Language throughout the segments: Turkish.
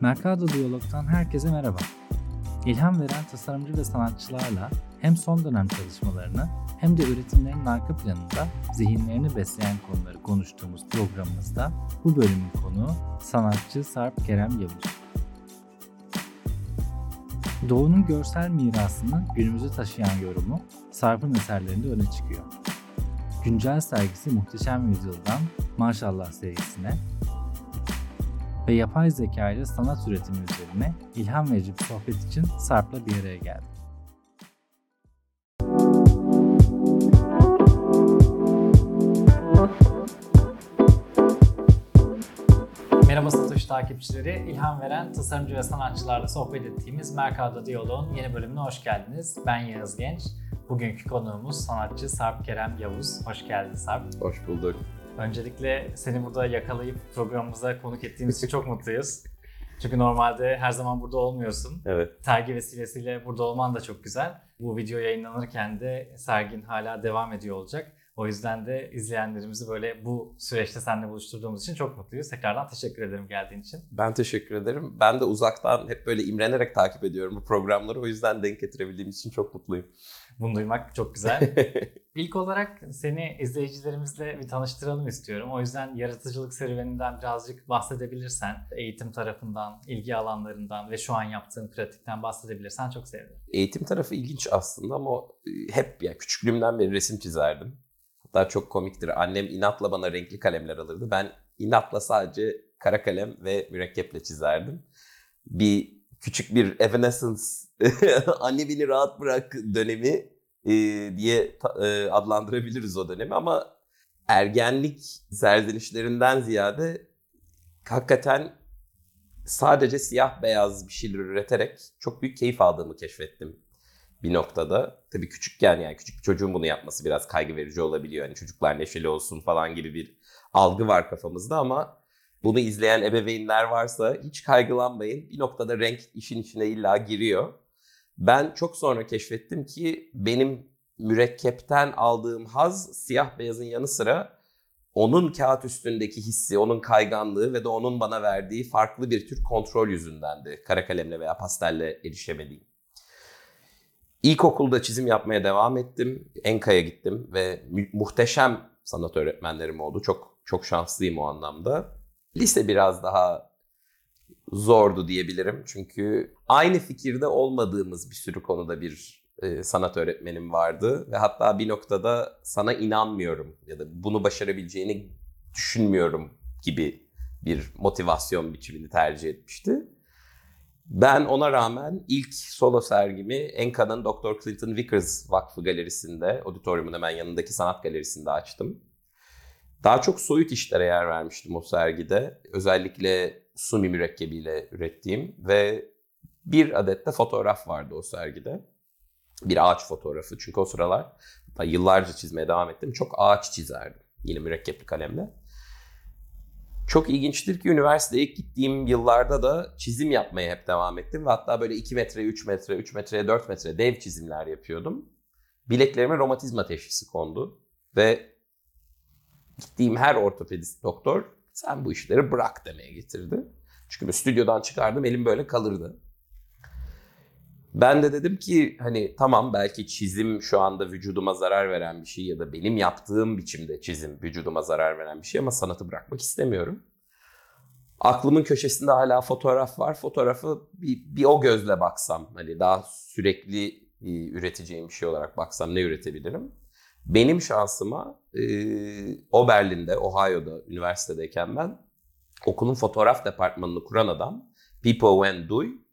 Mercado Diyalog'tan herkese merhaba. İlham veren tasarımcı ve sanatçılarla hem son dönem çalışmalarını hem de üretimlerinin arka planında zihinlerini besleyen konuları konuştuğumuz programımızda bu bölümün konuğu sanatçı Sarp Kerem Yavuz. Doğu'nun görsel mirasını günümüze taşıyan yorumu Sarp'ın eserlerinde öne çıkıyor. Güncel sergisi Muhteşem Yüzyıl'dan Maşallah serisine ve yapay zeka ile sanat üretimi üzerine ilham verici bir sohbet için Sarp'la bir araya geldim. Merhaba Satoş takipçileri. İlham veren tasarımcı ve sanatçılarla sohbet ettiğimiz Mercado Diyalog'un yeni bölümüne hoş geldiniz. Ben Yağız Genç. Bugünkü konuğumuz sanatçı Sarp Kerem Yavuz. Hoş geldin Sarp. Hoş bulduk. Öncelikle seni burada yakalayıp programımıza konuk ettiğimiz için çok mutluyuz. Çünkü normalde her zaman burada olmuyorsun. Evet. Sergi vesilesiyle burada olman da çok güzel. Bu video yayınlanırken de sergin hala devam ediyor olacak. O yüzden de izleyenlerimizi böyle bu süreçte seninle buluşturduğumuz için çok mutluyuz. Tekrardan teşekkür ederim geldiğin için. Ben teşekkür ederim. Ben de uzaktan hep böyle imrenerek takip ediyorum bu programları. O yüzden denk getirebildiğim için çok mutluyum. Bunu duymak çok güzel. İlk olarak seni izleyicilerimizle bir tanıştıralım istiyorum. O yüzden yaratıcılık serüveninden birazcık bahsedebilirsen, eğitim tarafından, ilgi alanlarından ve şu an yaptığın pratikten bahsedebilirsen çok sevinirim. Eğitim tarafı ilginç aslında ama hep ya küçüklüğümden beri resim çizerdim. Hatta çok komiktir. Annem inatla bana renkli kalemler alırdı. Ben inatla sadece kara kalem ve mürekkeple çizerdim. Bir küçük bir Evanescence anne beni rahat bırak dönemi e, diye e, adlandırabiliriz o dönemi ama ergenlik serzenişlerinden ziyade hakikaten sadece siyah beyaz bir şeyler üreterek çok büyük keyif aldığımı keşfettim bir noktada. Tabii küçükken yani küçük bir çocuğun bunu yapması biraz kaygı verici olabiliyor. Hani çocuklar neşeli olsun falan gibi bir algı var kafamızda ama bunu izleyen ebeveynler varsa hiç kaygılanmayın. Bir noktada renk işin içine illa giriyor. Ben çok sonra keşfettim ki benim mürekkepten aldığım haz siyah beyazın yanı sıra onun kağıt üstündeki hissi, onun kayganlığı ve de onun bana verdiği farklı bir tür kontrol yüzündendi. Kara kalemle veya pastelle erişemediğim. İlkokulda çizim yapmaya devam ettim. Enka'ya gittim ve muhteşem sanat öğretmenlerim oldu. Çok çok şanslıyım o anlamda. Lise biraz daha zordu diyebilirim. Çünkü aynı fikirde olmadığımız bir sürü konuda bir e, sanat öğretmenim vardı. Ve hatta bir noktada sana inanmıyorum ya da bunu başarabileceğini düşünmüyorum gibi bir motivasyon biçimini tercih etmişti. Ben ona rağmen ilk solo sergimi Enka'nın Dr. Clinton Vickers Vakfı Galerisi'nde, auditoriumun hemen yanındaki sanat galerisinde açtım. Daha çok soyut işlere yer vermiştim o sergide. Özellikle sumi mürekkebiyle ürettiğim ve bir adet de fotoğraf vardı o sergide. Bir ağaç fotoğrafı. Çünkü o sıralar yıllarca çizmeye devam ettim. Çok ağaç çizerdim. Yine mürekkepli kalemle. Çok ilginçtir ki üniversiteye ilk gittiğim yıllarda da çizim yapmaya hep devam ettim. Ve hatta böyle 2 metre, 3 metre, 3 metreye 4 metre dev çizimler yapıyordum. Bileklerime romatizma teşhisi kondu. Ve gittiğim her ortopedist doktor sen bu işleri bırak demeye getirdi. Çünkü stüdyodan çıkardım elim böyle kalırdı. Ben de dedim ki hani tamam belki çizim şu anda vücuduma zarar veren bir şey ya da benim yaptığım biçimde çizim vücuduma zarar veren bir şey ama sanatı bırakmak istemiyorum. Aklımın köşesinde hala fotoğraf var. Fotoğrafı bir, bir o gözle baksam hani daha sürekli e, üreteceğim bir şey olarak baksam ne üretebilirim? Benim şansıma e, Oberlin'de, Ohio'da üniversitedeyken ben okulun fotoğraf departmanını kuran adam Pipo Wen Dui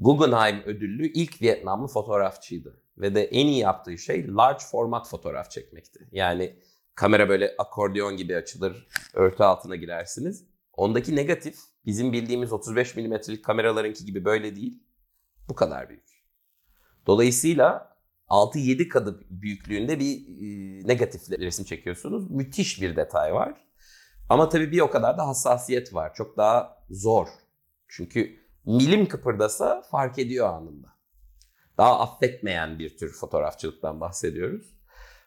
Guggenheim ödüllü ilk Vietnamlı fotoğrafçıydı. Ve de en iyi yaptığı şey large format fotoğraf çekmekti. Yani kamera böyle akordeon gibi açılır, örtü altına girersiniz. Ondaki negatif bizim bildiğimiz 35 milimetrelik kameralarınki gibi böyle değil. Bu kadar büyük. Dolayısıyla 6-7 kadı büyüklüğünde bir e, negatif resim çekiyorsunuz. Müthiş bir detay var. Ama tabii bir o kadar da hassasiyet var. Çok daha zor. Çünkü milim kıpırdasa fark ediyor anında. Daha affetmeyen bir tür fotoğrafçılıktan bahsediyoruz.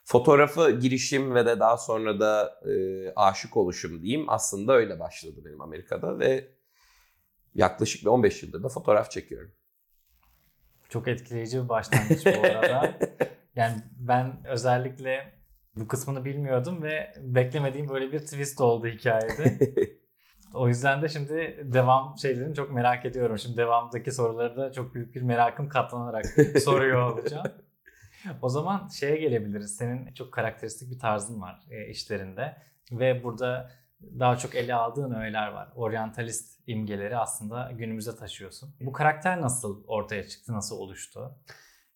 Fotoğrafı girişim ve de daha sonra da e, aşık oluşum diyeyim aslında öyle başladı benim Amerika'da ve yaklaşık bir 15 yıldır da fotoğraf çekiyorum. Çok etkileyici bir başlangıç bu arada. yani ben özellikle bu kısmını bilmiyordum ve beklemediğim böyle bir twist oldu hikayede. o yüzden de şimdi devam şeylerini çok merak ediyorum. Şimdi devamdaki soruları da çok büyük bir merakım katlanarak soruyor olacağım. O zaman şeye gelebiliriz. Senin çok karakteristik bir tarzın var e, işlerinde ve burada daha çok ele aldığın öğeler var. Oryantalist imgeleri aslında günümüze taşıyorsun. Bu karakter nasıl ortaya çıktı, nasıl oluştu?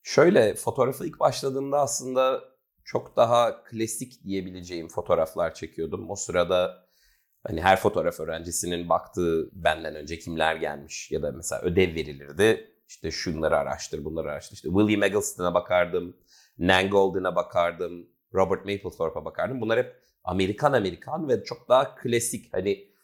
Şöyle fotoğrafı ilk başladığımda aslında çok daha klasik diyebileceğim fotoğraflar çekiyordum. O sırada hani her fotoğraf öğrencisinin baktığı benden önce kimler gelmiş ya da mesela ödev verilirdi. İşte şunları araştır, bunları araştır. İşte William Eggleston'a bakardım, Nan Goldin'a bakardım, Robert Mapplethorpe'a bakardım. Bunlar hep Amerikan Amerikan ve çok daha klasik hani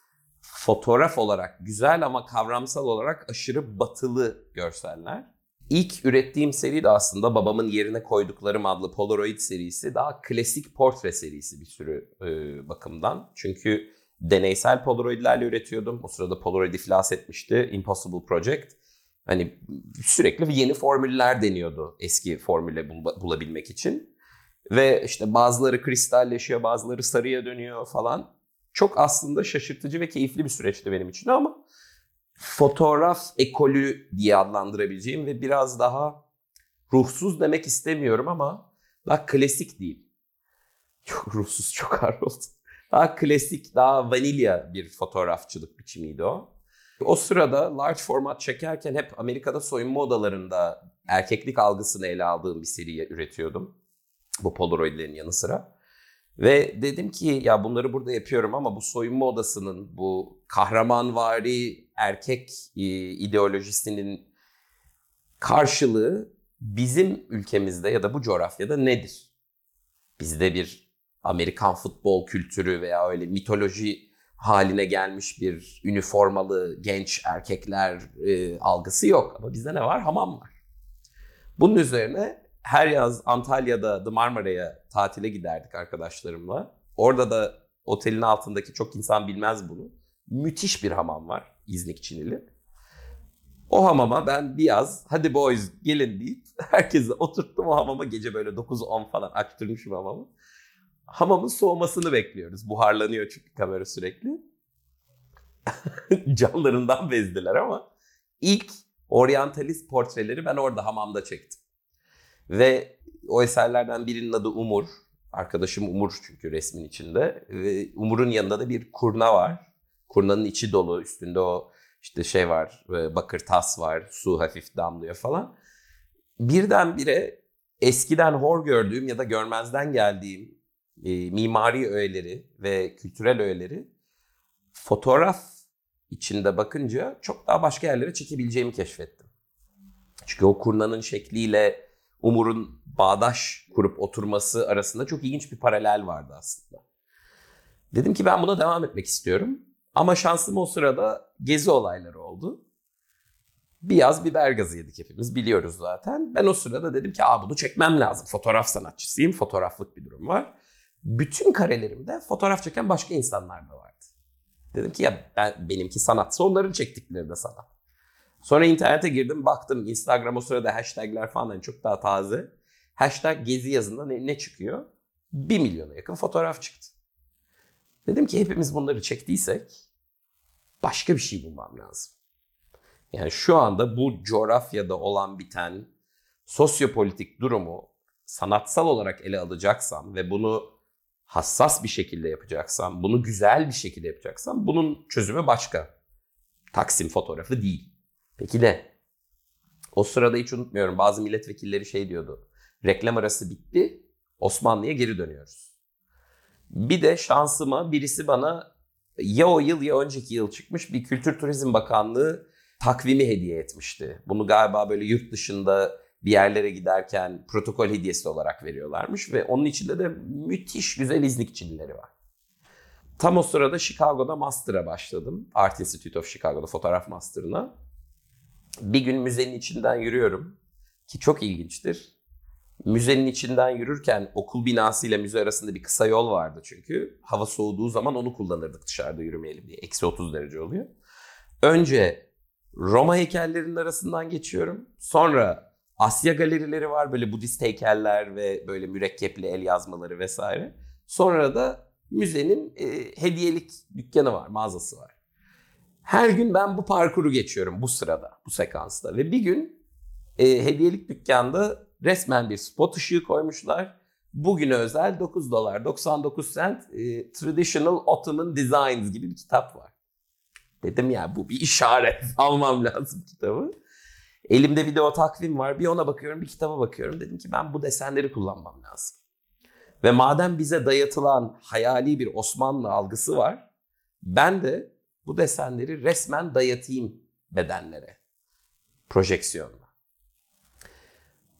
fotoğraf olarak güzel ama kavramsal olarak aşırı batılı görseller. İlk ürettiğim seri de aslında babamın yerine koyduklarım adlı Polaroid serisi daha klasik portre serisi bir sürü e, bakımdan. Çünkü deneysel Polaroidlerle üretiyordum. O sırada Polaroid iflas etmişti. Impossible Project. Hani sürekli yeni formüller deniyordu eski formüle bul- bulabilmek için. Ve işte bazıları kristalleşiyor, bazıları sarıya dönüyor falan. Çok aslında şaşırtıcı ve keyifli bir süreçti benim için ama fotoğraf ekolü diye adlandırabileceğim ve biraz daha ruhsuz demek istemiyorum ama daha klasik değil. Çok ruhsuz, çok ağır oldu. Daha klasik, daha vanilya bir fotoğrafçılık biçimiydi o. O sırada large format çekerken hep Amerika'da soyunma odalarında erkeklik algısını ele aldığım bir seri üretiyordum. Bu Polaroid'lerin yanı sıra. Ve dedim ki ya bunları burada yapıyorum ama bu soyunma odasının, bu kahramanvari erkek ideolojisinin karşılığı bizim ülkemizde ya da bu coğrafyada nedir? Bizde bir Amerikan futbol kültürü veya öyle mitoloji haline gelmiş bir üniformalı genç erkekler e, algısı yok. Ama bizde ne var? Hamam var. Bunun üzerine her yaz Antalya'da The Marmara'ya tatile giderdik arkadaşlarımla. Orada da otelin altındaki çok insan bilmez bunu. Müthiş bir hamam var İznik Çinili. O hamama ben bir yaz hadi boys gelin deyip herkese oturttum o hamama gece böyle 9-10 falan açtırmışım hamamı. Hamamın soğumasını bekliyoruz. Buharlanıyor çünkü kamera sürekli. Camlarından bezdiler ama ilk oryantalist portreleri ben orada hamamda çektim. Ve o eserlerden birinin adı Umur. Arkadaşım Umur çünkü resmin içinde. Ve Umur'un yanında da bir kurna var. Kurnanın içi dolu. Üstünde o işte şey var, e, bakır tas var, su hafif damlıyor falan. Birdenbire eskiden hor gördüğüm ya da görmezden geldiğim e, mimari öğeleri ve kültürel öğeleri fotoğraf içinde bakınca çok daha başka yerlere çekebileceğimi keşfettim. Çünkü o kurnanın şekliyle Umur'un bağdaş kurup oturması arasında çok ilginç bir paralel vardı aslında. Dedim ki ben buna devam etmek istiyorum. Ama şansım o sırada gezi olayları oldu. Bir yaz biber gazı yedik hepimiz biliyoruz zaten. Ben o sırada dedim ki Aa, bunu çekmem lazım. Fotoğraf sanatçısıyım. Fotoğraflık bir durum var. Bütün karelerimde fotoğraf çeken başka insanlar da vardı. Dedim ki ya ben, benimki sanatsa onların çektikleri de sanat. Sonra internete girdim baktım Instagram o sırada hashtagler falan hani çok daha taze. Hashtag gezi yazında ne, ne çıkıyor? 1 milyona yakın fotoğraf çıktı. Dedim ki hepimiz bunları çektiysek başka bir şey bulmam lazım. Yani şu anda bu coğrafyada olan biten sosyopolitik durumu sanatsal olarak ele alacaksam ve bunu hassas bir şekilde yapacaksam, bunu güzel bir şekilde yapacaksam bunun çözümü başka. Taksim fotoğrafı değil. Peki ne? O sırada hiç unutmuyorum bazı milletvekilleri şey diyordu. Reklam arası bitti, Osmanlı'ya geri dönüyoruz. Bir de şansıma birisi bana ya o yıl ya önceki yıl çıkmış bir Kültür Turizm Bakanlığı takvimi hediye etmişti. Bunu galiba böyle yurt dışında bir yerlere giderken protokol hediyesi olarak veriyorlarmış ve onun içinde de müthiş güzel iznikçileri var. Tam o sırada Chicago'da master'a başladım. Art Institute of Chicago'da fotoğraf master'ına. Bir gün müzenin içinden yürüyorum ki çok ilginçtir. Müzenin içinden yürürken okul binası ile müze arasında bir kısa yol vardı çünkü. Hava soğuduğu zaman onu kullanırdık dışarıda yürümeyelim diye. Eksi 30 derece oluyor. Önce Roma heykellerinin arasından geçiyorum. Sonra Asya galerileri var böyle Budist heykeller ve böyle mürekkepli el yazmaları vesaire. Sonra da müzenin e, hediyelik dükkanı var, mağazası var. Her gün ben bu parkuru geçiyorum bu sırada, bu sekansta. Ve bir gün e, hediyelik dükkanda resmen bir spot ışığı koymuşlar. Bugüne özel 9 dolar 99 cent e, Traditional Ottoman Designs gibi bir kitap var. Dedim ya bu bir işaret. Almam lazım kitabı. Elimde video takvim var. Bir ona bakıyorum bir kitaba bakıyorum. Dedim ki ben bu desenleri kullanmam lazım. Ve madem bize dayatılan hayali bir Osmanlı algısı var. Ben de bu desenleri resmen dayatayım bedenlere. Projeksiyonla.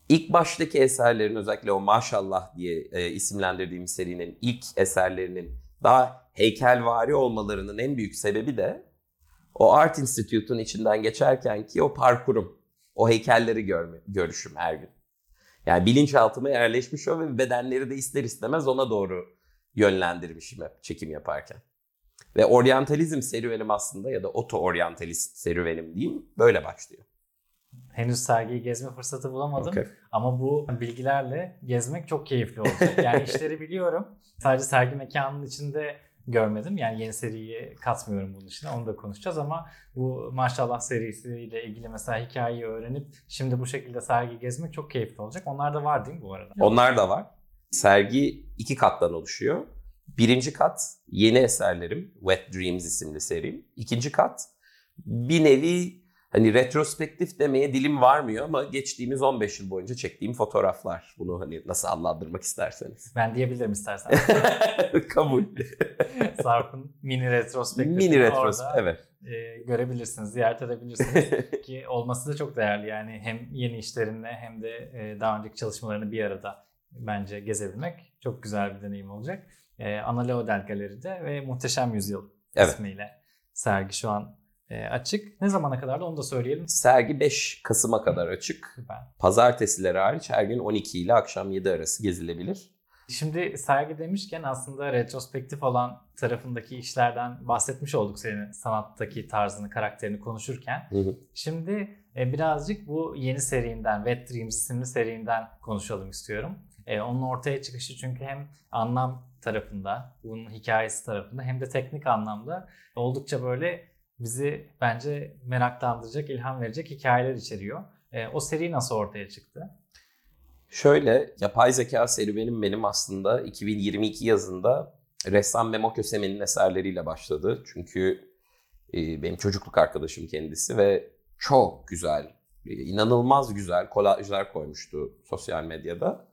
İlk baştaki eserlerin özellikle o Maşallah diye e, isimlendirdiğim serinin ilk eserlerinin daha heykelvari olmalarının en büyük sebebi de o Art Institute'un içinden geçerken ki o parkurum, o heykelleri görme, görüşüm her gün. Yani bilinçaltıma yerleşmiş o ve bedenleri de ister istemez ona doğru yönlendirmişim hep çekim yaparken. Ve oryantalizm serüvenim aslında ya da oto-oryantalist serüvenim diyeyim böyle başlıyor. Henüz sergiyi gezme fırsatı bulamadım Okay. ama bu bilgilerle gezmek çok keyifli olacak. Yani işleri biliyorum. Sadece sergi mekanının içinde görmedim. Yani yeni seriyi katmıyorum bunun içine. Onu da konuşacağız ama bu maşallah serisiyle ilgili mesela hikayeyi öğrenip şimdi bu şekilde sergi gezmek çok keyifli olacak. Onlar da var değil mi bu arada? Onlar da var. Sergi iki kattan oluşuyor. Birinci kat yeni eserlerim, Wet Dreams isimli serim. İkinci kat bir nevi hani retrospektif demeye dilim varmıyor ama geçtiğimiz 15 yıl boyunca çektiğim fotoğraflar. Bunu hani nasıl adlandırmak isterseniz. Ben diyebilirim istersen. Kabul. Sarp'ın mini retrospektifi Mini retros, orada evet. e, görebilirsiniz, ziyaret edebilirsiniz ki olması da çok değerli. Yani hem yeni işlerinle hem de e, daha önceki çalışmalarını bir arada bence gezebilmek çok güzel bir deneyim olacak. E, Ana Leodel Galeri'de ve Muhteşem Yüzyıl Evet. ismiyle sergi şu an e, açık. Ne zamana kadar da onu da söyleyelim. Sergi 5 Kasım'a kadar açık. Süper. Pazartesileri hariç her gün 12 ile akşam 7 arası gezilebilir. Şimdi sergi demişken aslında retrospektif olan tarafındaki işlerden bahsetmiş olduk senin sanattaki tarzını, karakterini konuşurken. Hı hı. Şimdi e, birazcık bu yeni serinden, Wet Dreams isimli serinden konuşalım istiyorum. E, onun ortaya çıkışı çünkü hem anlam tarafında, bunun hikayesi tarafında hem de teknik anlamda oldukça böyle bizi bence meraklandıracak, ilham verecek hikayeler içeriyor. E, o seri nasıl ortaya çıktı? Şöyle yapay zeka serüvenim benim aslında 2022 yazında ressam Memo Kösemen'in eserleriyle başladı. Çünkü e, benim çocukluk arkadaşım kendisi ve çok güzel, e, inanılmaz güzel kolajlar koymuştu sosyal medyada.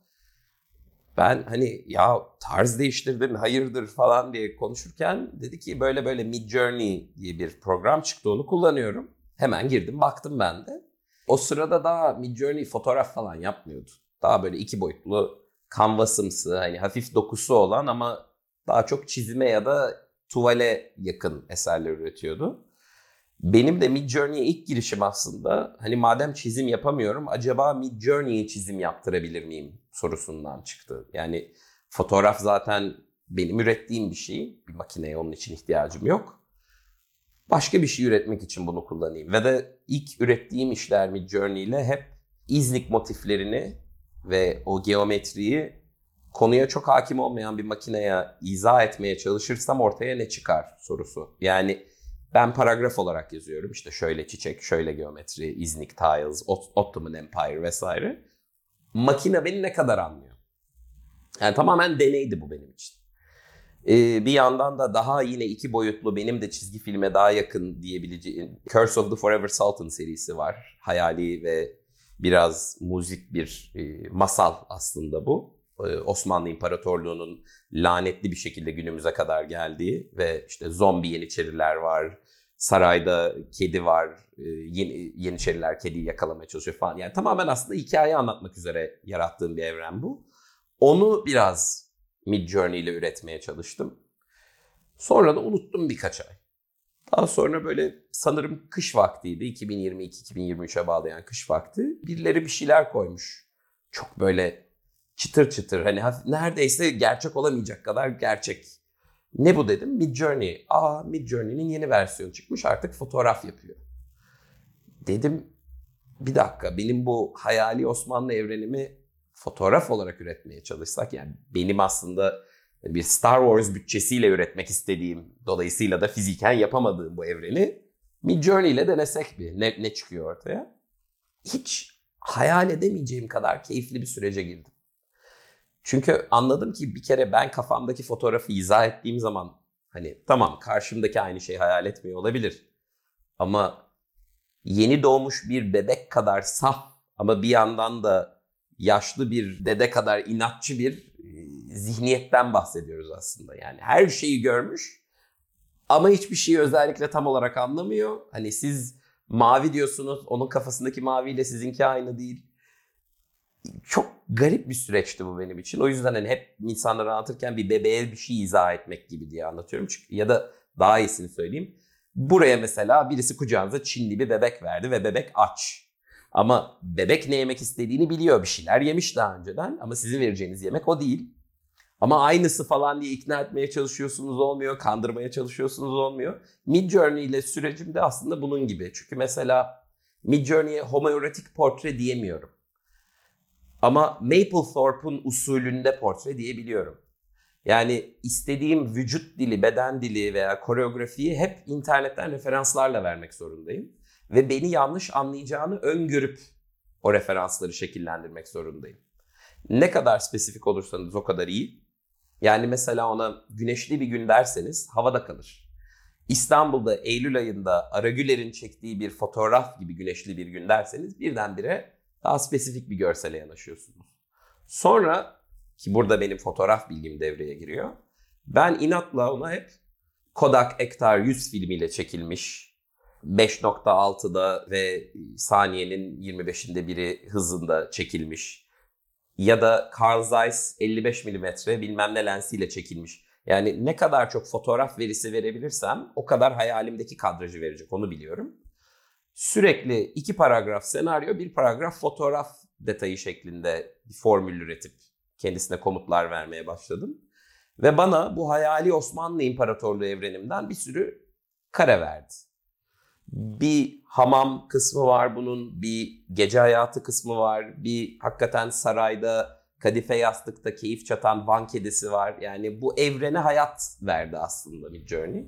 Ben hani ya tarz değiştirdin hayırdır falan diye konuşurken dedi ki böyle böyle Mid Journey diye bir program çıktı onu kullanıyorum. Hemen girdim baktım ben de. O sırada daha Mid Journey fotoğraf falan yapmıyordu. Daha böyle iki boyutlu kanvasımsı hani hafif dokusu olan ama daha çok çizime ya da tuvale yakın eserler üretiyordu. Benim de Mid Journey'e ilk girişim aslında hani madem çizim yapamıyorum acaba Mid Journey'e çizim yaptırabilir miyim sorusundan çıktı. Yani fotoğraf zaten benim ürettiğim bir şey. Bir makineye onun için ihtiyacım yok. Başka bir şey üretmek için bunu kullanayım. Ve de ilk ürettiğim işler Mid Journey ile hep İznik motiflerini ve o geometriyi konuya çok hakim olmayan bir makineye izah etmeye çalışırsam ortaya ne çıkar sorusu. Yani ben paragraf olarak yazıyorum. İşte şöyle çiçek, şöyle geometri, İznik tiles, Ot- Ottoman Empire vesaire. Makine beni ne kadar anlıyor? Yani tamamen deneydi bu benim için. Ee, bir yandan da daha yine iki boyutlu benim de çizgi filme daha yakın diyebileceğim Curse of the Forever Sultan serisi var. Hayali ve biraz müzik bir e, masal aslında bu. Ee, Osmanlı İmparatorluğu'nun lanetli bir şekilde günümüze kadar geldiği ve işte zombi yeniçeriler var, sarayda kedi var, e, yeni, yeniçeriler kediyi yakalamaya çalışıyor falan. Yani tamamen aslında hikaye anlatmak üzere yarattığım bir evren bu. Onu biraz Mid Journey ile üretmeye çalıştım. Sonra da unuttum birkaç ay. Daha sonra böyle sanırım kış vaktiydi. 2022-2023'e bağlayan kış vakti. Birileri bir şeyler koymuş. Çok böyle çıtır çıtır hani neredeyse gerçek olamayacak kadar gerçek. Ne bu dedim? Mid Journey. Aa Mid Journey'nin yeni versiyonu çıkmış artık fotoğraf yapıyor. dedim bir dakika benim bu hayali Osmanlı evrenimi fotoğraf olarak üretmeye çalışsak yani benim aslında bir Star Wars bütçesiyle üretmek istediğim dolayısıyla da fiziken yapamadığım bu evreni Midjourney ile denesek bir ne, ne çıkıyor ortaya? Hiç hayal edemeyeceğim kadar keyifli bir sürece girdim. Çünkü anladım ki bir kere ben kafamdaki fotoğrafı izah ettiğim zaman hani tamam karşımdaki aynı şeyi hayal etmiyor olabilir. Ama yeni doğmuş bir bebek kadar saf ama bir yandan da yaşlı bir dede kadar inatçı bir zihniyetten bahsediyoruz aslında. Yani her şeyi görmüş ama hiçbir şeyi özellikle tam olarak anlamıyor. Hani siz mavi diyorsunuz, onun kafasındaki maviyle sizinki aynı değil. Çok garip bir süreçti bu benim için. O yüzden hani hep insanlara anlatırken bir bebeğe bir şey izah etmek gibi diye anlatıyorum. Çünkü ya da daha iyisini söyleyeyim. Buraya mesela birisi kucağınıza Çinli bir bebek verdi ve bebek aç. Ama bebek ne yemek istediğini biliyor. Bir şeyler yemiş daha önceden ama sizin vereceğiniz yemek o değil. Ama aynısı falan diye ikna etmeye çalışıyorsunuz olmuyor, kandırmaya çalışıyorsunuz olmuyor. Midjourney ile sürecim de aslında bunun gibi. Çünkü mesela Midjourney'e homoerotik portre diyemiyorum. Ama Mapplethorpe'un usulünde portre diyebiliyorum. Yani istediğim vücut dili, beden dili veya koreografiyi hep internetten referanslarla vermek zorundayım. Ve beni yanlış anlayacağını öngörüp o referansları şekillendirmek zorundayım. Ne kadar spesifik olursanız o kadar iyi. Yani mesela ona güneşli bir gün derseniz havada kalır. İstanbul'da Eylül ayında Aragüler'in çektiği bir fotoğraf gibi güneşli bir gün derseniz birdenbire daha spesifik bir görsele yanaşıyorsunuz. Sonra ki burada benim fotoğraf bilgim devreye giriyor. Ben inatla ona hep Kodak Ektar 100 filmiyle çekilmiş 5.6'da ve saniyenin 25'inde biri hızında çekilmiş ya da Carl Zeiss 55 mm bilmem ne lensiyle çekilmiş. Yani ne kadar çok fotoğraf verisi verebilirsem o kadar hayalimdeki kadrajı verecek onu biliyorum. Sürekli iki paragraf senaryo, bir paragraf fotoğraf detayı şeklinde bir formül üretip kendisine komutlar vermeye başladım. Ve bana bu hayali Osmanlı İmparatorluğu evrenimden bir sürü kare verdi. Bir hamam kısmı var bunun, bir gece hayatı kısmı var, bir hakikaten sarayda kadife yastıkta keyif çatan van kedisi var. Yani bu evrene hayat verdi aslında bir journey.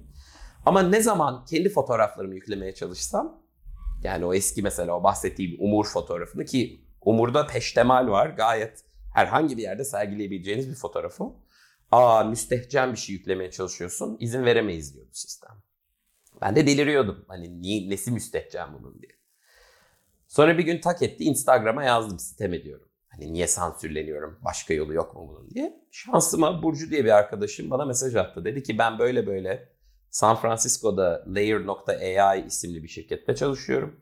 Ama ne zaman kendi fotoğraflarımı yüklemeye çalışsam, yani o eski mesela o bahsettiğim Umur fotoğrafını ki Umur'da peştemal var gayet herhangi bir yerde sergileyebileceğiniz bir fotoğrafı. Aa müstehcen bir şey yüklemeye çalışıyorsun, izin veremeyiz diyordu sistem. Ben de deliriyordum. Hani niye, nesi müstehcen bunun diye. Sonra bir gün tak etti Instagram'a yazdım sitem ediyorum. Hani niye sansürleniyorum? Başka yolu yok mu bunun diye. Şansıma Burcu diye bir arkadaşım bana mesaj attı. Dedi ki ben böyle böyle San Francisco'da Layer.ai isimli bir şirkette çalışıyorum.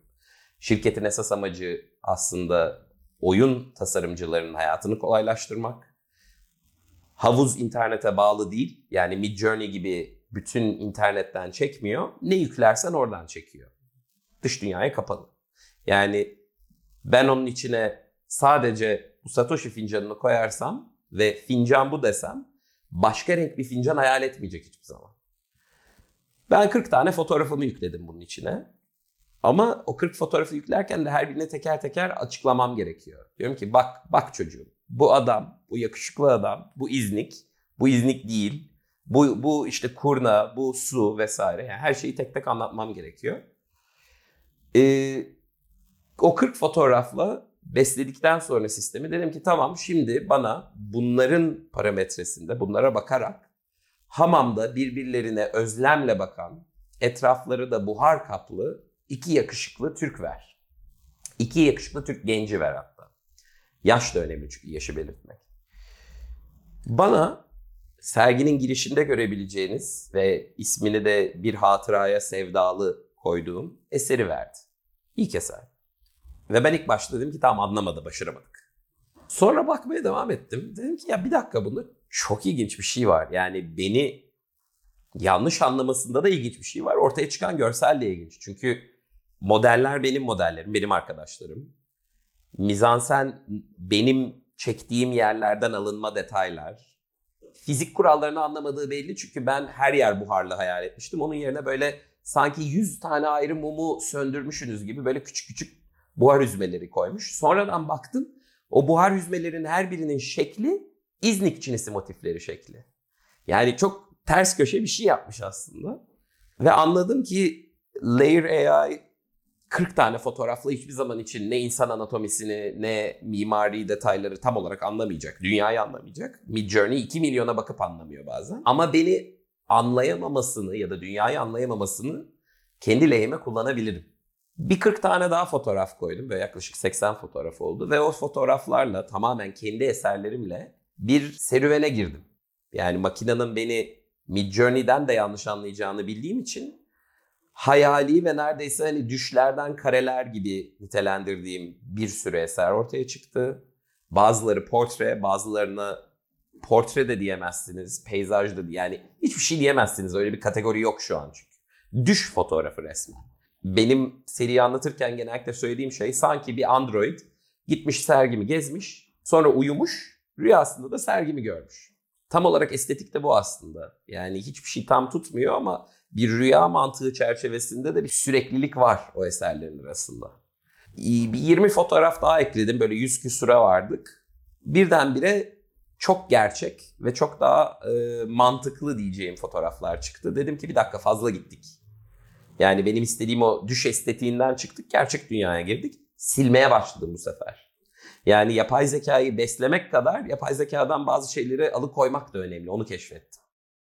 Şirketin esas amacı aslında oyun tasarımcılarının hayatını kolaylaştırmak. Havuz internete bağlı değil. Yani Midjourney gibi bütün internetten çekmiyor. Ne yüklersen oradan çekiyor. Dış dünyaya kapalı. Yani ben onun içine sadece bu Satoshi fincanını koyarsam ve fincan bu desem başka renk bir fincan hayal etmeyecek hiçbir zaman. Ben 40 tane fotoğrafımı yükledim bunun içine. Ama o 40 fotoğrafı yüklerken de her birine teker teker açıklamam gerekiyor. Diyorum ki bak bak çocuğum bu adam, bu yakışıklı adam, bu iznik, bu iznik değil. Bu, bu işte kurna, bu su vesaire. Yani her şeyi tek tek anlatmam gerekiyor. Ee, o 40 fotoğrafla besledikten sonra sistemi dedim ki tamam şimdi bana bunların parametresinde bunlara bakarak hamamda birbirlerine özlemle bakan etrafları da buhar kaplı iki yakışıklı Türk ver. İki yakışıklı Türk genci ver hatta. Yaş da önemli çünkü yaşı belirtmek. Bana serginin girişinde görebileceğiniz ve ismini de bir hatıraya sevdalı koyduğum eseri verdi. İlk eser. Ve ben ilk başta dedim ki tamam anlamadı, başaramadık. Sonra bakmaya devam ettim. Dedim ki ya bir dakika bunda çok ilginç bir şey var. Yani beni yanlış anlamasında da ilginç bir şey var. Ortaya çıkan görsel de ilginç. Çünkü modeller benim modellerim, benim arkadaşlarım. Mizansen benim çektiğim yerlerden alınma fizik kurallarını anlamadığı belli çünkü ben her yer buharlı hayal etmiştim. Onun yerine böyle sanki 100 tane ayrı mumu söndürmüşsünüz gibi böyle küçük küçük buhar hüzmeleri koymuş. Sonradan baktım o buhar hüzmelerin her birinin şekli İznik çinisi motifleri şekli. Yani çok ters köşe bir şey yapmış aslında. Ve anladım ki Layer AI 40 tane fotoğrafla hiçbir zaman için ne insan anatomisini ne mimari detayları tam olarak anlamayacak. Dünyayı anlamayacak. Midjourney 2 milyona bakıp anlamıyor bazen. Ama beni anlayamamasını ya da dünyayı anlayamamasını kendi lehime kullanabilirim. Bir 40 tane daha fotoğraf koydum ve yaklaşık 80 fotoğraf oldu ve o fotoğraflarla tamamen kendi eserlerimle bir serüvene girdim. Yani makinenin beni Midjourney'den de yanlış anlayacağını bildiğim için hayali ve neredeyse hani düşlerden kareler gibi nitelendirdiğim bir sürü eser ortaya çıktı. Bazıları portre, bazılarına portre de diyemezsiniz, peyzaj da yani hiçbir şey diyemezsiniz. Öyle bir kategori yok şu an çünkü. Düş fotoğrafı resmen. Benim seriyi anlatırken genellikle söylediğim şey sanki bir android gitmiş sergimi gezmiş, sonra uyumuş, rüyasında da sergimi görmüş. Tam olarak estetik de bu aslında. Yani hiçbir şey tam tutmuyor ama bir rüya mantığı çerçevesinde de bir süreklilik var o eserlerin arasında. Bir 20 fotoğraf daha ekledim. Böyle 100 küsura vardık. Birdenbire çok gerçek ve çok daha e, mantıklı diyeceğim fotoğraflar çıktı. Dedim ki bir dakika fazla gittik. Yani benim istediğim o düş estetiğinden çıktık. Gerçek dünyaya girdik. Silmeye başladım bu sefer. Yani yapay zekayı beslemek kadar yapay zekadan bazı şeyleri alıkoymak da önemli. Onu keşfettim.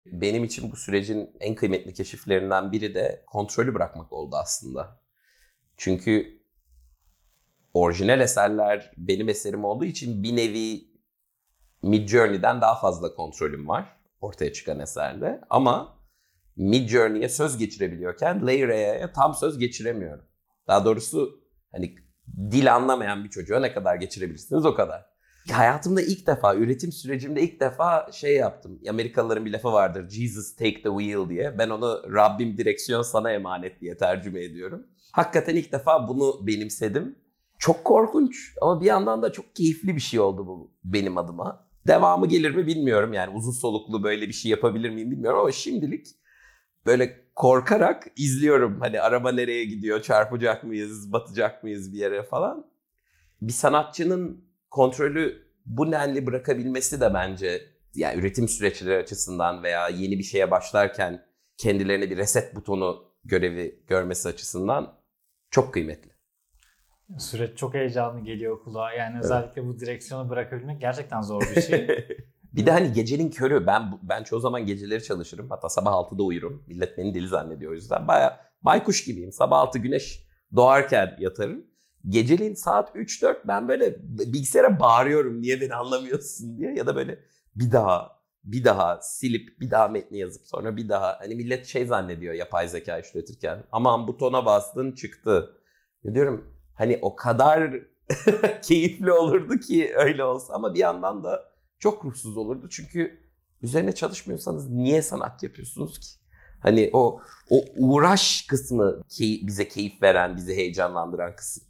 Benim için bu sürecin en kıymetli keşiflerinden biri de kontrolü bırakmak oldu aslında. Çünkü orijinal eserler benim eserim olduğu için bir nevi Midjourney'den daha fazla kontrolüm var ortaya çıkan eserde. Ama Midjourney'e söz geçirebiliyorken Layer AI'ye tam söz geçiremiyorum. Daha doğrusu hani dil anlamayan bir çocuğa ne kadar geçirebilirsiniz o kadar. Hayatımda ilk defa, üretim sürecimde ilk defa şey yaptım. Amerikalıların bir lafı vardır. Jesus take the wheel diye. Ben onu Rabbim direksiyon sana emanet diye tercüme ediyorum. Hakikaten ilk defa bunu benimsedim. Çok korkunç ama bir yandan da çok keyifli bir şey oldu bu benim adıma. Devamı gelir mi bilmiyorum yani uzun soluklu böyle bir şey yapabilir miyim bilmiyorum ama şimdilik böyle korkarak izliyorum. Hani araba nereye gidiyor, çarpacak mıyız, batacak mıyız bir yere falan. Bir sanatçının kontrolü bu denli bırakabilmesi de bence yani üretim süreçleri açısından veya yeni bir şeye başlarken kendilerine bir reset butonu görevi görmesi açısından çok kıymetli. Süreç çok heyecanlı geliyor kulağa. Yani evet. özellikle bu direksiyonu bırakabilmek gerçekten zor bir şey. bir de hani gecenin körü ben ben çoğu zaman geceleri çalışırım. Hatta sabah 6'da uyurum. Millet beni deli zannediyor o yüzden. Baya baykuş gibiyim. Sabah 6 güneş doğarken yatarım. Geceliğin saat 3-4 ben böyle bilgisayara bağırıyorum niye beni anlamıyorsun diye ya da böyle bir daha bir daha silip bir daha metni yazıp sonra bir daha hani millet şey zannediyor yapay zeka işletirken aman butona bastın çıktı. Ya diyorum hani o kadar keyifli olurdu ki öyle olsa ama bir yandan da çok ruhsuz olurdu çünkü üzerine çalışmıyorsanız niye sanat yapıyorsunuz ki? Hani o o uğraş kısmı key, bize keyif veren, bizi heyecanlandıran kısım.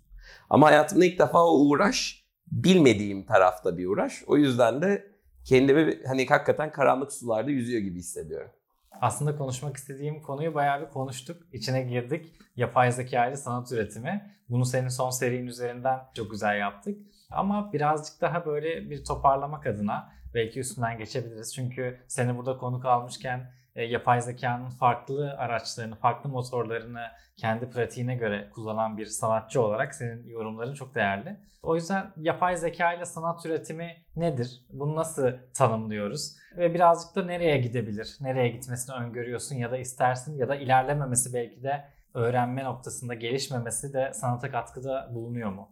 Ama hayatımda ilk defa o uğraş bilmediğim tarafta bir uğraş. O yüzden de kendimi hani hakikaten karanlık sularda yüzüyor gibi hissediyorum. Aslında konuşmak istediğim konuyu bayağı bir konuştuk. İçine girdik. Yapay zeka ile sanat üretimi. Bunu senin son serinin üzerinden çok güzel yaptık. Ama birazcık daha böyle bir toparlamak adına belki üstünden geçebiliriz. Çünkü seni burada konuk almışken e, yapay zekanın farklı araçlarını, farklı motorlarını kendi pratiğine göre kullanan bir sanatçı olarak senin yorumların çok değerli. O yüzden yapay zeka ile sanat üretimi nedir? Bunu nasıl tanımlıyoruz? Ve birazcık da nereye gidebilir? Nereye gitmesini öngörüyorsun ya da istersin ya da ilerlememesi belki de öğrenme noktasında gelişmemesi de sanata katkıda bulunuyor mu?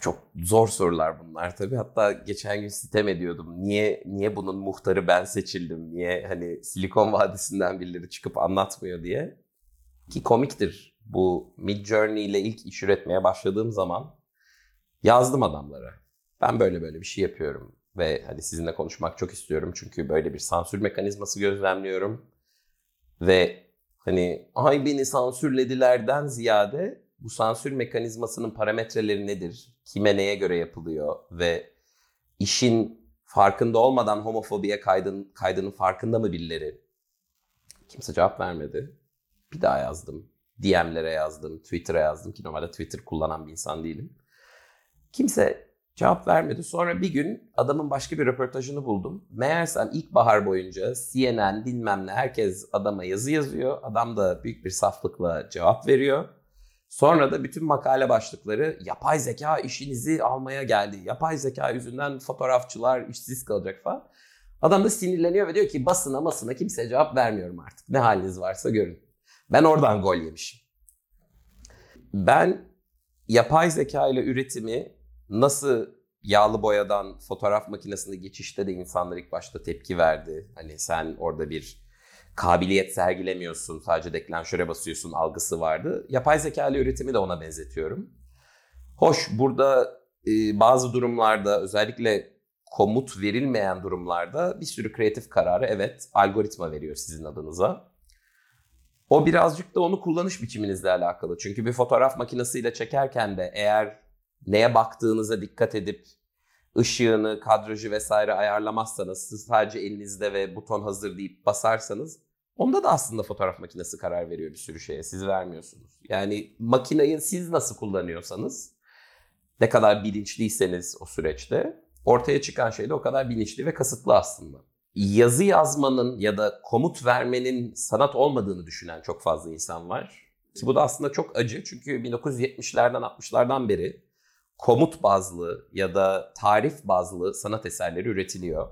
Çok zor sorular bunlar tabii. Hatta geçen gün sitem ediyordum. Niye niye bunun muhtarı ben seçildim? Niye hani Silikon Vadisi'nden birileri çıkıp anlatmıyor diye. Ki komiktir. Bu Mid Journey ile ilk iş üretmeye başladığım zaman yazdım adamlara. Ben böyle böyle bir şey yapıyorum ve hani sizinle konuşmak çok istiyorum çünkü böyle bir sansür mekanizması gözlemliyorum ve hani ay beni sansürledilerden ziyade bu sansür mekanizmasının parametreleri nedir? Kime neye göre yapılıyor? Ve işin farkında olmadan homofobiye kaydın, kaydının farkında mı birileri? Kimse cevap vermedi. Bir daha yazdım. DM'lere yazdım, Twitter'a yazdım ki normalde Twitter kullanan bir insan değilim. Kimse cevap vermedi. Sonra bir gün adamın başka bir röportajını buldum. Meğersem ilkbahar boyunca CNN bilmem ne herkes adama yazı yazıyor. Adam da büyük bir saflıkla cevap veriyor. Sonra da bütün makale başlıkları yapay zeka işinizi almaya geldi. Yapay zeka yüzünden fotoğrafçılar işsiz kalacak falan. Adam da sinirleniyor ve diyor ki basına masına kimseye cevap vermiyorum artık. Ne haliniz varsa görün. Ben oradan gol yemişim. Ben yapay zeka ile üretimi nasıl yağlı boyadan fotoğraf makinesine geçişte de insanlar ilk başta tepki verdi. Hani sen orada bir kabiliyet sergilemiyorsun, sadece deklanşöre basıyorsun algısı vardı. Yapay zeka ile üretimi de ona benzetiyorum. Hoş burada e, bazı durumlarda özellikle komut verilmeyen durumlarda bir sürü kreatif kararı evet algoritma veriyor sizin adınıza. O birazcık da onu kullanış biçiminizle alakalı. Çünkü bir fotoğraf makinesiyle çekerken de eğer neye baktığınıza dikkat edip ışığını, kadrajı vesaire ayarlamazsanız, siz sadece elinizde ve buton hazır deyip basarsanız onda da aslında fotoğraf makinesi karar veriyor bir sürü şeye. Siz vermiyorsunuz. Yani makineyi siz nasıl kullanıyorsanız, ne kadar bilinçliyseniz o süreçte ortaya çıkan şey de o kadar bilinçli ve kasıtlı aslında. Yazı yazmanın ya da komut vermenin sanat olmadığını düşünen çok fazla insan var. Ki bu da aslında çok acı çünkü 1970'lerden 60'lardan beri komut bazlı ya da tarif bazlı sanat eserleri üretiliyor.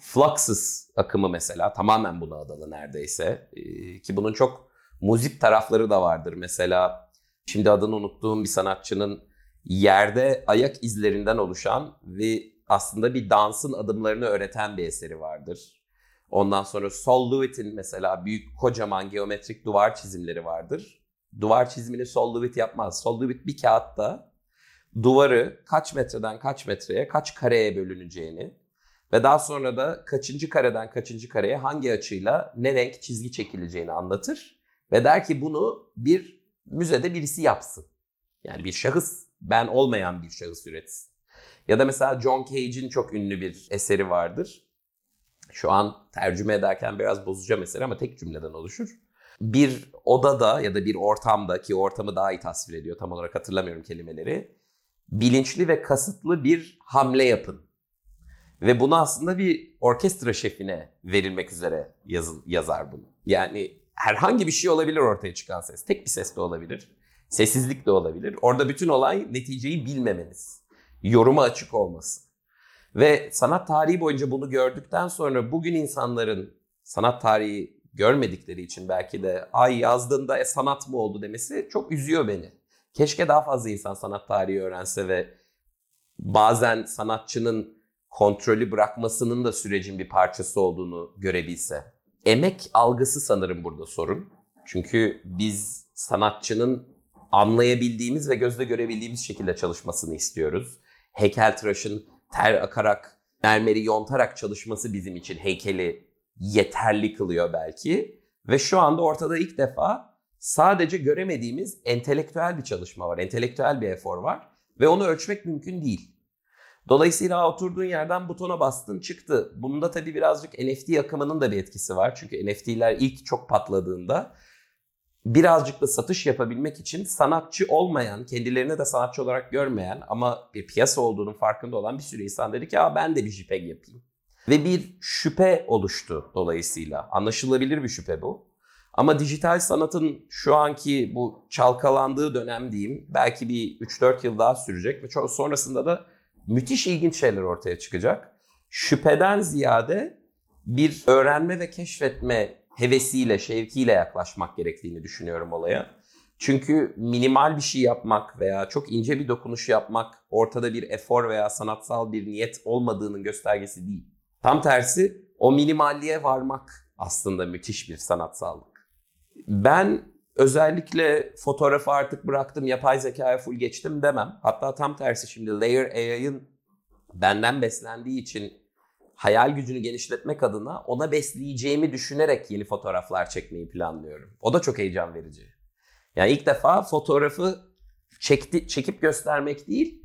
Fluxus akımı mesela tamamen buna adalı neredeyse. Ee, ki bunun çok muzip tarafları da vardır. Mesela şimdi adını unuttuğum bir sanatçının yerde ayak izlerinden oluşan ve aslında bir dansın adımlarını öğreten bir eseri vardır. Ondan sonra Sol Lewitt'in mesela büyük kocaman geometrik duvar çizimleri vardır. Duvar çizimini Sol Lewitt yapmaz. Sol Lewitt bir kağıtta duvarı kaç metreden kaç metreye, kaç kareye bölüneceğini ve daha sonra da kaçıncı kareden kaçıncı kareye hangi açıyla ne renk çizgi çekileceğini anlatır. Ve der ki bunu bir müzede birisi yapsın. Yani bir şahıs, ben olmayan bir şahıs üretsin. Ya da mesela John Cage'in çok ünlü bir eseri vardır. Şu an tercüme ederken biraz bozacağım eseri ama tek cümleden oluşur. Bir odada ya da bir ortamda ki ortamı daha iyi tasvir ediyor tam olarak hatırlamıyorum kelimeleri. Bilinçli ve kasıtlı bir hamle yapın. Ve bunu aslında bir orkestra şefine verilmek üzere yazın, yazar bunu. Yani herhangi bir şey olabilir ortaya çıkan ses. Tek bir ses de olabilir. Sessizlik de olabilir. Orada bütün olay neticeyi bilmemeniz. Yoruma açık olması. Ve sanat tarihi boyunca bunu gördükten sonra bugün insanların sanat tarihi görmedikleri için belki de ay yazdığında e, sanat mı oldu demesi çok üzüyor beni. Keşke daha fazla insan sanat tarihi öğrense ve bazen sanatçının kontrolü bırakmasının da sürecin bir parçası olduğunu görebilse. Emek algısı sanırım burada sorun. Çünkü biz sanatçının anlayabildiğimiz ve gözle görebildiğimiz şekilde çalışmasını istiyoruz. Heykeltıraşın ter akarak, mermeri yontarak çalışması bizim için heykeli yeterli kılıyor belki. Ve şu anda ortada ilk defa sadece göremediğimiz entelektüel bir çalışma var, entelektüel bir efor var ve onu ölçmek mümkün değil. Dolayısıyla oturduğun yerden butona bastın çıktı. Bunda tabii birazcık NFT akımının da bir etkisi var. Çünkü NFT'ler ilk çok patladığında birazcık da satış yapabilmek için sanatçı olmayan, kendilerini de sanatçı olarak görmeyen ama bir piyasa olduğunun farkında olan bir sürü insan dedi ki ben de bir JPEG yapayım. Ve bir şüphe oluştu dolayısıyla. Anlaşılabilir bir şüphe bu. Ama dijital sanatın şu anki bu çalkalandığı dönem diyeyim belki bir 3-4 yıl daha sürecek ve çok sonrasında da müthiş ilginç şeyler ortaya çıkacak. Şüpheden ziyade bir öğrenme ve keşfetme hevesiyle, şevkiyle yaklaşmak gerektiğini düşünüyorum olaya. Çünkü minimal bir şey yapmak veya çok ince bir dokunuş yapmak ortada bir efor veya sanatsal bir niyet olmadığının göstergesi değil. Tam tersi o minimalliğe varmak aslında müthiş bir sanatsallık. Ben özellikle fotoğrafı artık bıraktım, yapay zekaya full geçtim demem. Hatta tam tersi şimdi Layer AI'ın benden beslendiği için hayal gücünü genişletmek adına ona besleyeceğimi düşünerek yeni fotoğraflar çekmeyi planlıyorum. O da çok heyecan verici. Yani ilk defa fotoğrafı çekti, çekip göstermek değil,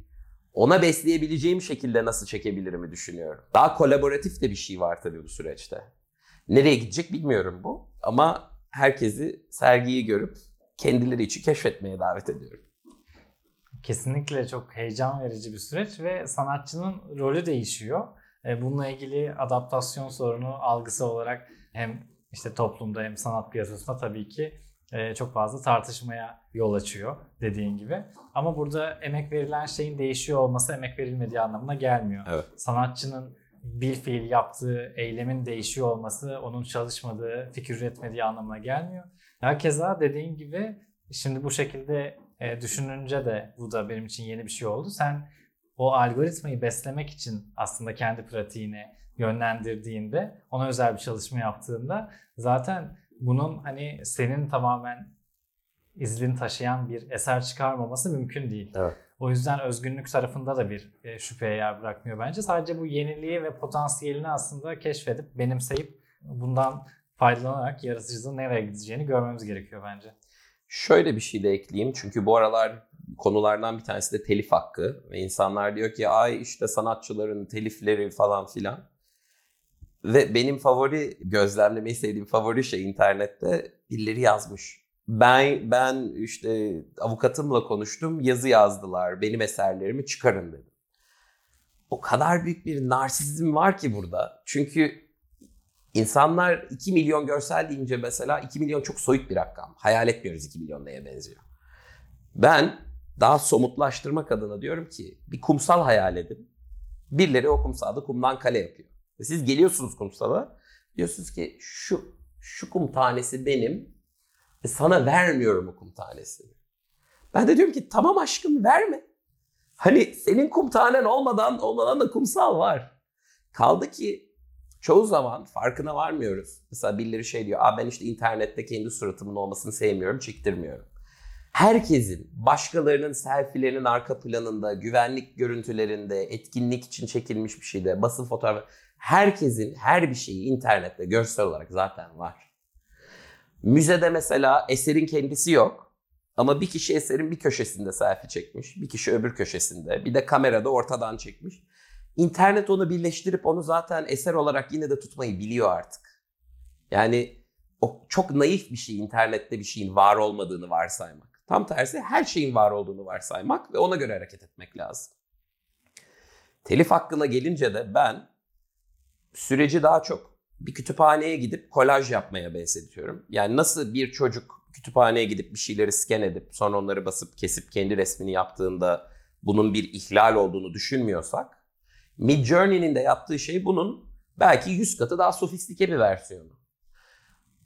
ona besleyebileceğim şekilde nasıl çekebilirimi düşünüyorum. Daha kolaboratif de bir şey var tabii bu süreçte. Nereye gidecek bilmiyorum bu ama herkesi sergiyi görüp kendileri için keşfetmeye davet ediyorum. Kesinlikle çok heyecan verici bir süreç ve sanatçının rolü değişiyor. E, bununla ilgili adaptasyon sorunu algısı olarak hem işte toplumda hem sanat piyasasında tabii ki e, çok fazla tartışmaya yol açıyor dediğin gibi. Ama burada emek verilen şeyin değişiyor olması emek verilmediği anlamına gelmiyor. Evet. Sanatçının bir fiil yaptığı eylemin değişiyor olması onun çalışmadığı, fikir üretmediği anlamına gelmiyor. Herkese dediğin gibi şimdi bu şekilde e, düşününce de bu da benim için yeni bir şey oldu. Sen o algoritmayı beslemek için aslında kendi pratiğini yönlendirdiğinde, ona özel bir çalışma yaptığında zaten bunun hani senin tamamen izlin taşıyan bir eser çıkarmaması mümkün değil. Evet. O yüzden özgünlük tarafında da bir e, şüpheye yer bırakmıyor bence. Sadece bu yeniliği ve potansiyelini aslında keşfedip, benimseyip bundan faydalanarak yaratıcılığın nereye gideceğini görmemiz gerekiyor bence. Şöyle bir şey de ekleyeyim. Çünkü bu aralar konulardan bir tanesi de telif hakkı. Ve insanlar diyor ki ay işte sanatçıların telifleri falan filan. Ve benim favori gözlemlemeyi sevdiğim favori şey internette birileri yazmış. Ben ben işte avukatımla konuştum, yazı yazdılar. Benim eserlerimi çıkarın dedim. O kadar büyük bir narsizm var ki burada. Çünkü insanlar 2 milyon görsel deyince mesela 2 milyon çok soyut bir rakam. Hayal etmiyoruz 2 milyon neye benziyor. Ben daha somutlaştırmak adına diyorum ki bir kumsal hayal edin. Birileri o kumsalda kumdan kale yapıyor. Siz geliyorsunuz kumsala. Diyorsunuz ki şu şu kum tanesi benim ve sana vermiyorum o kum tanesini. Ben de diyorum ki tamam aşkım verme. Hani senin kum tanen olmadan olmadan da kumsal var. Kaldı ki çoğu zaman farkına varmıyoruz. Mesela birileri şey diyor, Aa, ben işte internette kendi suratımın olmasını sevmiyorum, çektirmiyorum. Herkesin başkalarının selfie'lerinin arka planında, güvenlik görüntülerinde, etkinlik için çekilmiş bir şeyde, basın fotoğrafı, herkesin her bir şeyi internette görsel olarak zaten var. Müzede mesela eserin kendisi yok. Ama bir kişi eserin bir köşesinde selfie çekmiş, bir kişi öbür köşesinde, bir de kamerada ortadan çekmiş. İnternet onu birleştirip onu zaten eser olarak yine de tutmayı biliyor artık. Yani o çok naif bir şey internette bir şeyin var olmadığını varsaymak. Tam tersi her şeyin var olduğunu varsaymak ve ona göre hareket etmek lazım. Telif hakkına gelince de ben süreci daha çok bir kütüphaneye gidip kolaj yapmaya benzetiyorum. Yani nasıl bir çocuk kütüphaneye gidip bir şeyleri scan edip sonra onları basıp kesip kendi resmini yaptığında bunun bir ihlal olduğunu düşünmüyorsak Mid Journey'nin de yaptığı şey bunun belki 100 katı daha sofistike bir versiyonu.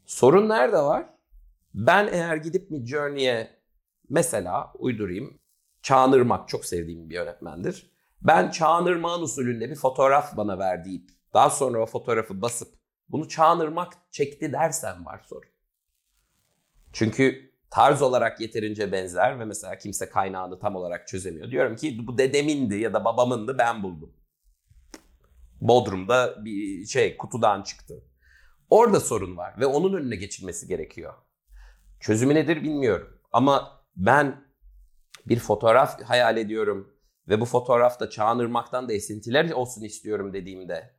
Sorun nerede var? Ben eğer gidip Mid Journey'e mesela uydurayım. Çağınırmak çok sevdiğim bir yönetmendir. Ben Çağınırmak'ın usulünde bir fotoğraf bana ver deyip daha sonra o fotoğrafı basıp bunu Çağınırmak çekti dersen var sorun. Çünkü tarz olarak yeterince benzer ve mesela kimse kaynağını tam olarak çözemiyor. Diyorum ki bu dedemindi ya da babamındı ben buldum. Bodrum'da bir şey kutudan çıktı. Orada sorun var ve onun önüne geçilmesi gerekiyor. Çözümü nedir bilmiyorum ama ben bir fotoğraf hayal ediyorum ve bu fotoğrafta Çağınırmak'tan da esintiler olsun istiyorum dediğimde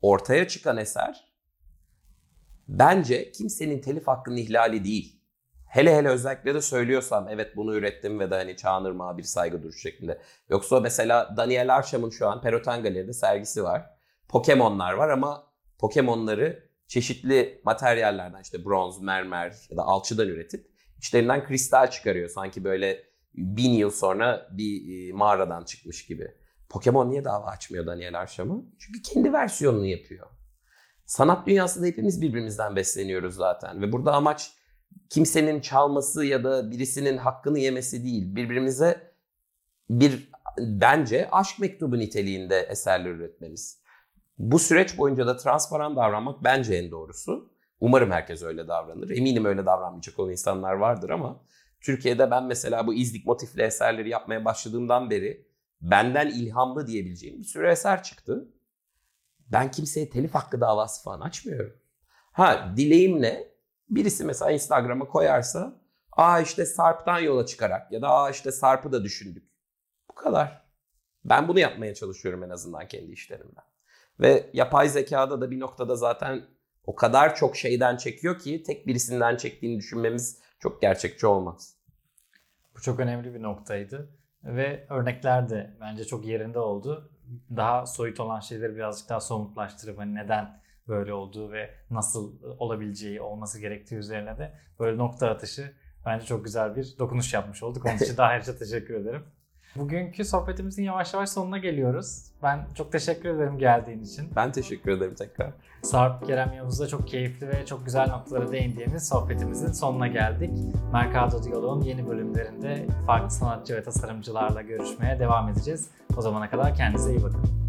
ortaya çıkan eser bence kimsenin telif hakkının ihlali değil. Hele hele özellikle de söylüyorsam evet bunu ürettim ve de hani Çağınırmak'a bir saygı duruş şeklinde. Yoksa mesela Daniel Arşam'ın şu an Peroten Galeri'de sergisi var. Pokemon'lar var ama Pokemon'ları çeşitli materyallerden işte bronz, mermer ya da alçıdan üretip içlerinden kristal çıkarıyor. Sanki böyle bin yıl sonra bir e, mağaradan çıkmış gibi. Pokemon niye dava açmıyor Daniel Arşam'ı? Çünkü kendi versiyonunu yapıyor. Sanat dünyasında hepimiz birbirimizden besleniyoruz zaten. Ve burada amaç kimsenin çalması ya da birisinin hakkını yemesi değil. Birbirimize bir bence aşk mektubu niteliğinde eserler üretmemiz. Bu süreç boyunca da transparan davranmak bence en doğrusu. Umarım herkes öyle davranır. Eminim öyle davranmayacak olan insanlar vardır ama Türkiye'de ben mesela bu izlik motifli eserleri yapmaya başladığımdan beri benden ilhamlı diyebileceğim bir sürü eser çıktı. Ben kimseye telif hakkı davası falan açmıyorum. Ha dileğim ne? Birisi mesela Instagram'a koyarsa aa işte Sarp'tan yola çıkarak ya da aa işte Sarp'ı da düşündük. Bu kadar. Ben bunu yapmaya çalışıyorum en azından kendi işlerimden. Ve yapay zekada da bir noktada zaten o kadar çok şeyden çekiyor ki tek birisinden çektiğini düşünmemiz çok gerçekçi olmaz. Bu çok önemli bir noktaydı. Ve örnekler de bence çok yerinde oldu. Daha soyut olan şeyleri birazcık daha somutlaştırıp hani neden böyle olduğu ve nasıl olabileceği, olması gerektiği üzerine de böyle nokta atışı bence çok güzel bir dokunuş yapmış olduk. Onun için daha ayrıca teşekkür ederim. Bugünkü sohbetimizin yavaş yavaş sonuna geliyoruz. Ben çok teşekkür ederim geldiğin için. Ben teşekkür ederim tekrar. Sarp Kerem Yavuz'la çok keyifli ve çok güzel noktalara değindiğimiz sohbetimizin sonuna geldik. Mercado Diyalog'un yeni bölümlerinde farklı sanatçı ve tasarımcılarla görüşmeye devam edeceğiz. O zamana kadar kendinize iyi bakın.